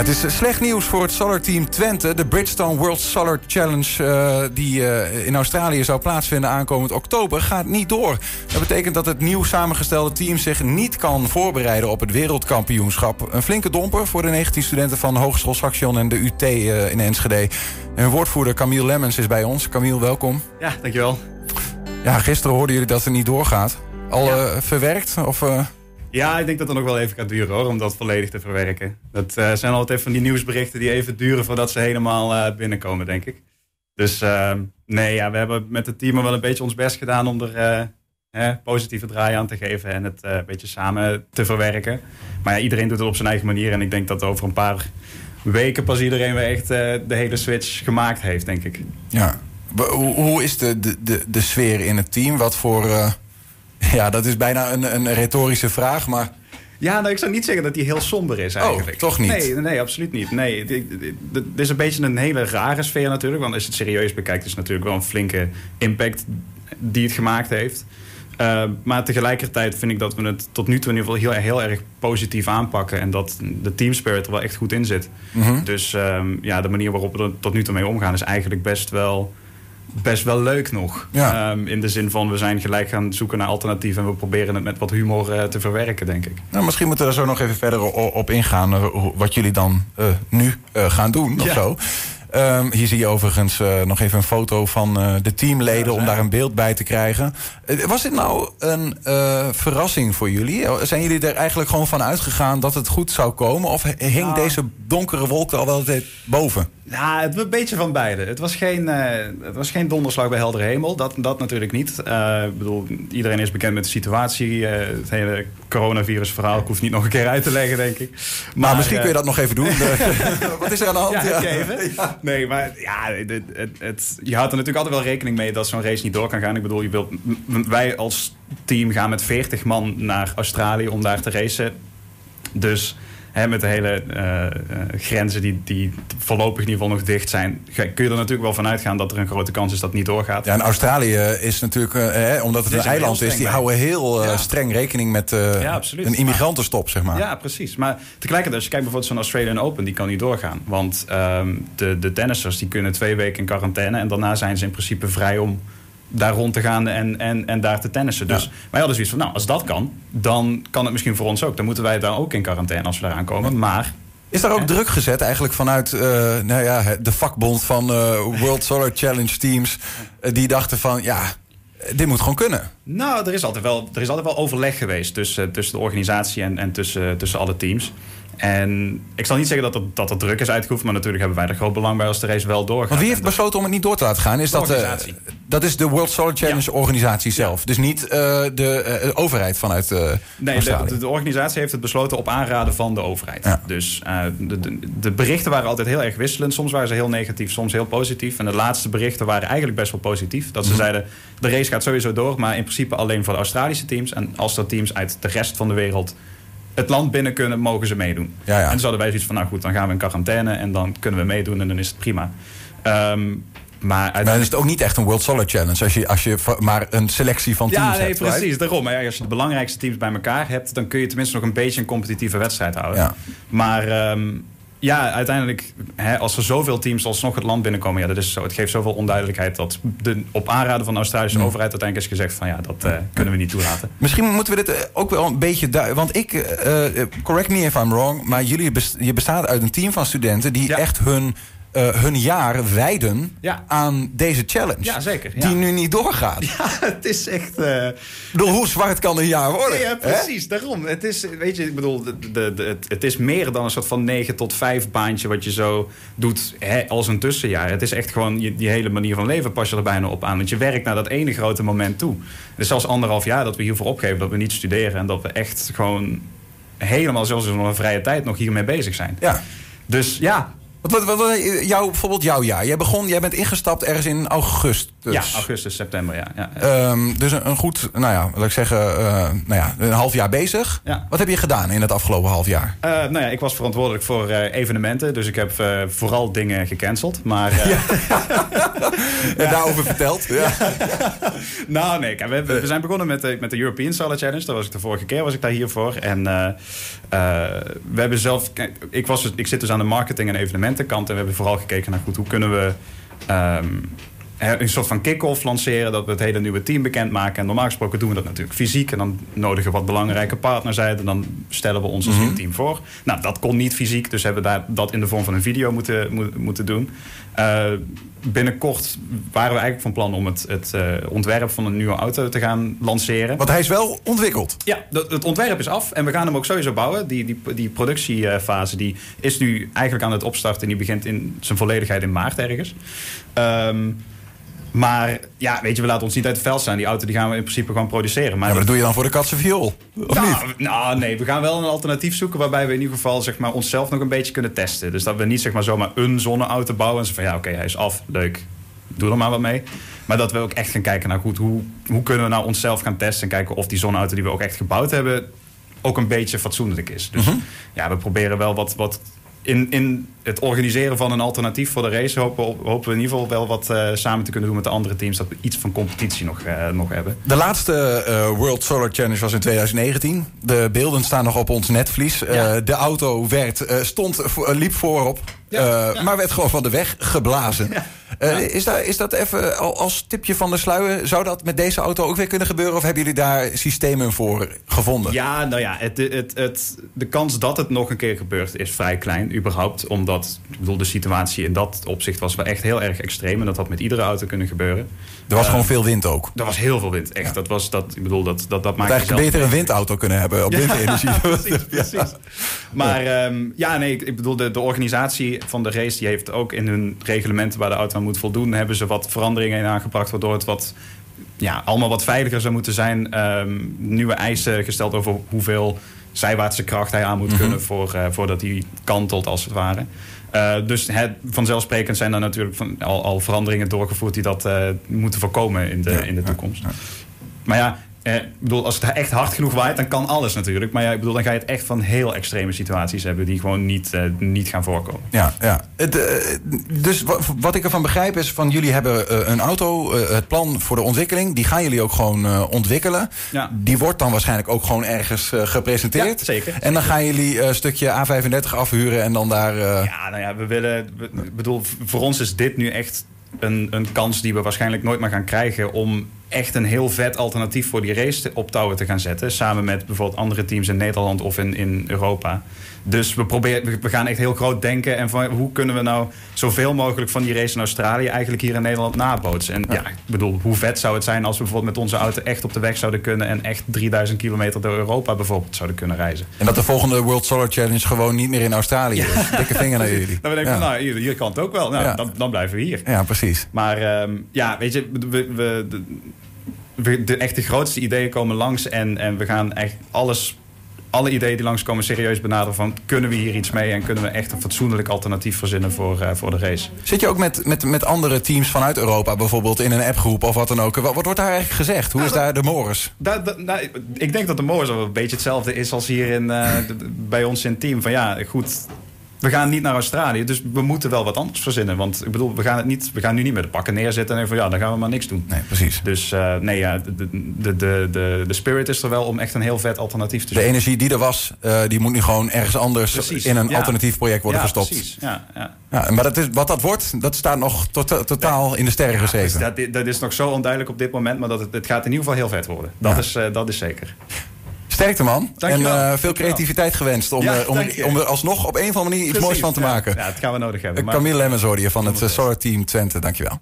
Het is slecht nieuws voor het Solar Team Twente. De Bridgestone World Solar Challenge, uh, die uh, in Australië zou plaatsvinden aankomend oktober, gaat niet door. Dat betekent dat het nieuw samengestelde team zich niet kan voorbereiden op het wereldkampioenschap. Een flinke domper voor de 19 studenten van Hogeschool Saxion en de UT uh, in Enschede. En hun woordvoerder Camille Lemmens is bij ons. Camille, welkom. Ja, dankjewel. Ja, gisteren hoorden jullie dat het niet doorgaat. Al ja. verwerkt? Of, ja, ik denk dat het nog wel even gaat duren hoor, om dat volledig te verwerken. Dat uh, zijn altijd van die nieuwsberichten die even duren voordat ze helemaal uh, binnenkomen, denk ik. Dus uh, nee, ja, we hebben met het team wel een beetje ons best gedaan om er eh, positieve draai aan te geven en het een beetje samen te verwerken. Maar ja, iedereen doet het op zijn eigen manier en ik denk dat over een paar weken pas iedereen weer echt de hele switch gemaakt heeft, denk ik. Ja, hoe, hoe is de, de, de, sfeer in het team? Wat voor Ja, dat is bijna een, een retorische vraag, maar... Ja, nou, ik zou niet zeggen dat die heel somber is oh, eigenlijk. Oh, toch niet? Nee, nee absoluut niet. Nee, het is een beetje een hele rare sfeer natuurlijk. Want als je het serieus bekijkt, is het natuurlijk wel een flinke impact die het gemaakt heeft. Uh, maar tegelijkertijd vind ik dat we het tot nu toe in ieder geval heel, heel erg positief aanpakken. En dat de team spirit er wel echt goed in zit. Mm -hmm. Dus um, ja, de manier waarop we er tot nu toe mee omgaan is eigenlijk best wel best wel leuk nog. Ja. Um, in de zin van we zijn gelijk gaan zoeken naar alternatieven... en we proberen het met wat humor uh, te verwerken, denk ik. Nou, misschien moeten we er zo nog even verder op ingaan... Uh, wat jullie dan uh, nu gaan doen ja. of zo. Um, hier zie je overigens uh, nog even een foto van uh, de teamleden... om daar een beeld bij te krijgen. Uh, was dit nou een verrassing voor jullie? Zijn jullie er eigenlijk gewoon van uitgegaan dat het goed zou komen? Of hing nou. deze donkere wolk er al wel boven? Ja, het een beetje van beide. Het was geen, het was geen donderslag bij heldere hemel. Dat, dat natuurlijk niet. ik bedoel, iedereen is bekend met de situatie. het hele coronavirus-verhaal. Ik hoef niet nog een keer uit te leggen, denk ik. Maar, maar misschien kun je dat nog even doen. Wat is er aan de hand? Ja, ja. even. Ja. Nee, maar ja, het, het, je houdt er natuurlijk altijd wel rekening mee dat zo'n race niet door kan gaan. Ik bedoel, je wilt, wij als team gaan met 40 man naar Australië om daar te racen. Dus hè, met de hele uh, grenzen die, die voorlopig in ieder geval nog dicht zijn... kun je er natuurlijk wel van uitgaan dat er een grote kans is dat het niet doorgaat. Ja, en Australië is natuurlijk, uh, omdat het een eiland is... die houden heel ja. streng rekening met ja, een immigrantenstop, zeg maar. Ja, precies. Maar tegelijkertijd, als je kijkt bijvoorbeeld zo'n Australian Open... die kan niet doorgaan. Want um, de, de tennissers die kunnen twee weken in quarantaine... en daarna zijn ze in principe vrij om daar rond te gaan en, en, en daar te tennissen. Dus ja. wij hadden zoiets van, nou, als dat kan, dan kan het misschien voor ons ook. Dan moeten wij daar ook in quarantaine als we daar aankomen. Maar is daar ook druk gezet eigenlijk vanuit uh, nou ja, de vakbond van uh, World Solar Challenge teams? Uh, die dachten van ja, dit moet gewoon kunnen. Nou, er is altijd wel, er is altijd wel overleg geweest tussen, tussen de organisatie en, en tussen, tussen alle teams. En ik zal niet zeggen dat er, dat er druk is uitgeoefend, maar natuurlijk hebben wij er groot belang bij als de race wel doorgaat. Maar wie heeft besloten om het niet door te laten gaan? Is dat, uh, dat is de World Solar Challenge ja. organisatie zelf. Ja. Dus niet uh, de uh, overheid vanuit uh, Nee, de, de, organisatie heeft het besloten op aanraden van de overheid. Ja. Dus de, de, de, berichten waren altijd heel erg wisselend. Soms waren ze heel negatief, soms heel positief. En de laatste berichten waren eigenlijk best wel positief. Dat ze -hmm. zeiden, de race gaat sowieso door, maar in principe alleen voor de Australische teams. En als er teams uit de rest van de wereld het land binnen kunnen, mogen ze meedoen. Ja, ja. En dan hadden wij zoiets van, nou goed, dan gaan we in quarantaine en dan kunnen we meedoen en dan is het prima. Um, maar, uiteindelijk... maar dan is het ook niet echt een World Solar Challenge als je, als je maar een selectie van teams ja, nee, hebt. Ja, precies. Daarom. Als je de belangrijkste teams bij elkaar hebt, dan kun je tenminste nog een beetje een competitieve wedstrijd houden. Ja. Maar um, ja, uiteindelijk, hè, als er zoveel teams alsnog het land binnenkomen, ja, dat is zo. Het geeft zoveel onduidelijkheid dat de, op aanraden van de Australische overheid uiteindelijk is gezegd van ja, dat uh, kunnen we niet toelaten. Misschien moeten we dit ook wel een beetje duiden. Want ik, uh, correct me if I'm wrong, maar jullie best, je bestaat uit een team van studenten die ja. echt hun uh, hun jaar wijden ja. aan deze challenge. Ja, zeker. Ja. Die nu niet doorgaat. Ja, het is echt... Uh... Bedoel, hoe zwart kan een jaar worden? Ja, precies. Hè? Daarom. Het is, weet je, ik bedoel, de, de, de, het, is meer dan een soort van 9 tot 5 baantje... wat je zo doet hè, als een tussenjaar. Het is echt gewoon, je, die hele manier van leven pas je er bijna op aan. Want je werkt naar dat ene grote moment toe. Het is zelfs anderhalf jaar dat we hiervoor opgeven... dat we niet studeren en dat we echt gewoon helemaal... zelfs in een vrije tijd nog hiermee bezig zijn. Ja. Dus ja, Wat, wat, wat, jou, bijvoorbeeld jouw jaar. Jij begon, jij bent ingestapt ergens in augustus. Ja, augustus, september, ja. ja, Ehm, dus een, een goed, nou ja, laat ik zeggen, eh, nou ja, een half jaar bezig. Ja. Wat heb je gedaan in het afgelopen half jaar? Eh, nou ja, ik was verantwoordelijk voor eh, evenementen, dus ik heb vooral dingen gecanceld. Maar En daarover verteld. Ja. nou nee, we, we zijn begonnen met de, met de European Solar Challenge. Dat was ik de vorige keer, was ik daar hiervoor. En we hebben zelf, ik, was, dus- ik zit dus aan de marketing en evenementenkant en we hebben vooral gekeken naar goed, hoe kunnen we ehm, een soort van kick-off lanceren, dat we het hele nieuwe team bekendmaken. En normaal gesproken doen we dat natuurlijk fysiek. En dan nodigen we wat belangrijke partners uit. En dan stellen we ons als nieuw team voor. Nou, dat kon niet fysiek, dus hebben we daar, dat in de vorm van een video moeten, moet- moeten doen. Eh, binnenkort waren we eigenlijk van plan om het, het eh, ontwerp van een nieuwe auto te gaan lanceren. Want hij is wel ontwikkeld. Ja, dat- het ontwerp is af en we gaan hem ook sowieso bouwen. Die, die, die productiefase die is nu eigenlijk aan het opstarten. En die begint in zijn volledigheid in maart ergens. Ehm, maar ja, weet je, we laten ons niet uit het veld staan. Die auto die gaan we in principe gewoon produceren. Ja, maar dat doe je dan voor de katse viool. Of nou, niet? nou, nee, we gaan wel een alternatief zoeken waarbij we in ieder geval zeg maar, onszelf nog een beetje kunnen testen. Dus dat we niet zeg maar, zomaar een zonneauto bouwen en zo van ja, oké, hij is af, leuk, doe er maar wat mee. Maar dat we ook echt gaan kijken naar goed, hoe, hoe kunnen we nou onszelf gaan testen en kijken of die zonneauto die we ook echt gebouwd hebben ook een beetje fatsoenlijk is. Dus ja, we proberen wel wat, wat in, in het organiseren van een alternatief voor de race hopen, hopen we in ieder geval wel wat eh, samen te kunnen doen met de andere teams, dat we iets van competitie nog, eh, nog hebben. De laatste eh, World Solar Challenge was in 2019. De beelden staan nog op ons netvlies. Eh, Ja. de auto werd, eh, stond, liep voorop, Ja, eh, maar werd gewoon van de weg geblazen. Eh, is, daar, is dat even al- als tipje van de sluier? Zou dat met deze auto ook weer kunnen gebeuren? Of hebben jullie daar systemen voor gevonden? Ja, nou ja, het, het, het, de kans dat het nog een keer gebeurt is vrij klein, überhaupt. Omdat, ik bedoel, de situatie in dat opzicht was wel echt heel erg extreem. En dat had met iedere auto kunnen gebeuren. Er was Eh, gewoon veel wind ook. Er was heel veel wind, echt. Dat was, dat, ik bedoel, dat, dat, dat maakt eigenlijk beter een windauto kunnen hebben op windenergie. precies, precies. Maar ehm, ja, nee, ik, ik bedoel, de, de organisatie van de race... die heeft ook in hun reglementen waar de auto aan moet voldoen... hebben ze wat veranderingen in aangebracht... waardoor het wat, ja, allemaal wat veiliger zou moeten zijn. Ehm, nieuwe eisen gesteld over hoeveel zijwaartse kracht hij aan moet kunnen... Voor, eh, voordat hij kantelt, als het ware. Eh, dus het, vanzelfsprekend zijn er natuurlijk van, al, al veranderingen doorgevoerd... die dat eh, moeten voorkomen in de, Ja, in de ja, toekomst. ja. Maar ja, eh, ik bedoel, als het echt hard genoeg waait, dan kan alles natuurlijk. Maar ja, ik bedoel, dan ga je het echt van heel extreme situaties hebben die gewoon niet, eh, niet gaan voorkomen. Ja, ja. Het, eh, dus wa- wat ik ervan begrijp is van jullie hebben eh, een auto, het plan voor de ontwikkeling, die gaan jullie ook gewoon ontwikkelen. Ja. Die wordt dan waarschijnlijk ook gewoon ergens gepresenteerd. Ja, zeker. En dan gaan jullie een stukje A35 afhuren en dan daar. Ja, nou ja, we willen. Ik bedoel, voor ons is dit nu echt een, een kans die we waarschijnlijk nooit meer gaan krijgen om echt een heel vet alternatief voor die race te- op touwen te gaan zetten. Samen met bijvoorbeeld andere teams in Nederland of in, in Europa. Dus we, proberen, we- gaan echt heel groot denken. En van hoe kunnen we nou zoveel mogelijk van die race in Australië eigenlijk hier in Nederland nabootsen. En ja, ik bedoel, hoe vet zou het zijn als we bijvoorbeeld met onze auto echt op de weg zouden kunnen. En echt 3000 kilometer door Europa bijvoorbeeld zouden kunnen reizen. En dat de volgende World Solar Challenge gewoon niet meer in Australië is. Dikke vinger naar jullie. Dan denk ik ja. van, nou, hier, hier kan het ook wel. Nou, dan, dan blijven we hier. ja, precies. Maar ehm, ja, weet je, we, we, we- de echt de grootste ideeën komen langs en, en we gaan echt alles, alle ideeën die langskomen serieus benaderen van kunnen we hier iets mee en kunnen we echt een fatsoenlijk alternatief verzinnen voor, eh, voor de race. Zit je ook met, met, met andere teams vanuit Europa bijvoorbeeld in een appgroep of wat dan ook? Wat, wat wordt daar eigenlijk gezegd? Hoe is daar de? Da, da- nou, ik denk dat de Moors wel een beetje hetzelfde is als hier in, eh, de- bij ons in het team. Van ja, goed, we gaan niet naar Australië, dus we moeten wel wat anders verzinnen. Want ik bedoel, we gaan, het niet, we gaan nu niet met de pakken neerzitten en van ja, dan gaan we maar niks doen. Nee, precies. Dus eh, nee, ja, de, de, de, de, de spirit is er wel om echt een heel vet alternatief te De zoeken. energie die er was, eh, die moet nu gewoon ergens anders Precies, in een ja. alternatief project worden ja, gestopt. Precies. Ja, ja. Ja, maar dat is, wat dat wordt, dat staat nog tot- totaal in de sterren dus geschreven. dat, dat is nog zo onduidelijk op dit moment, maar dat het, het gaat in ieder geval heel vet worden. Dat, is, eh, dat is zeker. Sterkte man. Dankjewel. En eh, veel creativiteit gewenst om, Ja, eh, om, om er alsnog op een of andere manier iets moois van te maken. Ja, dat gaan we nodig hebben. Camille Lemmens hoorde je van het Solar Team Twente. Dankjewel.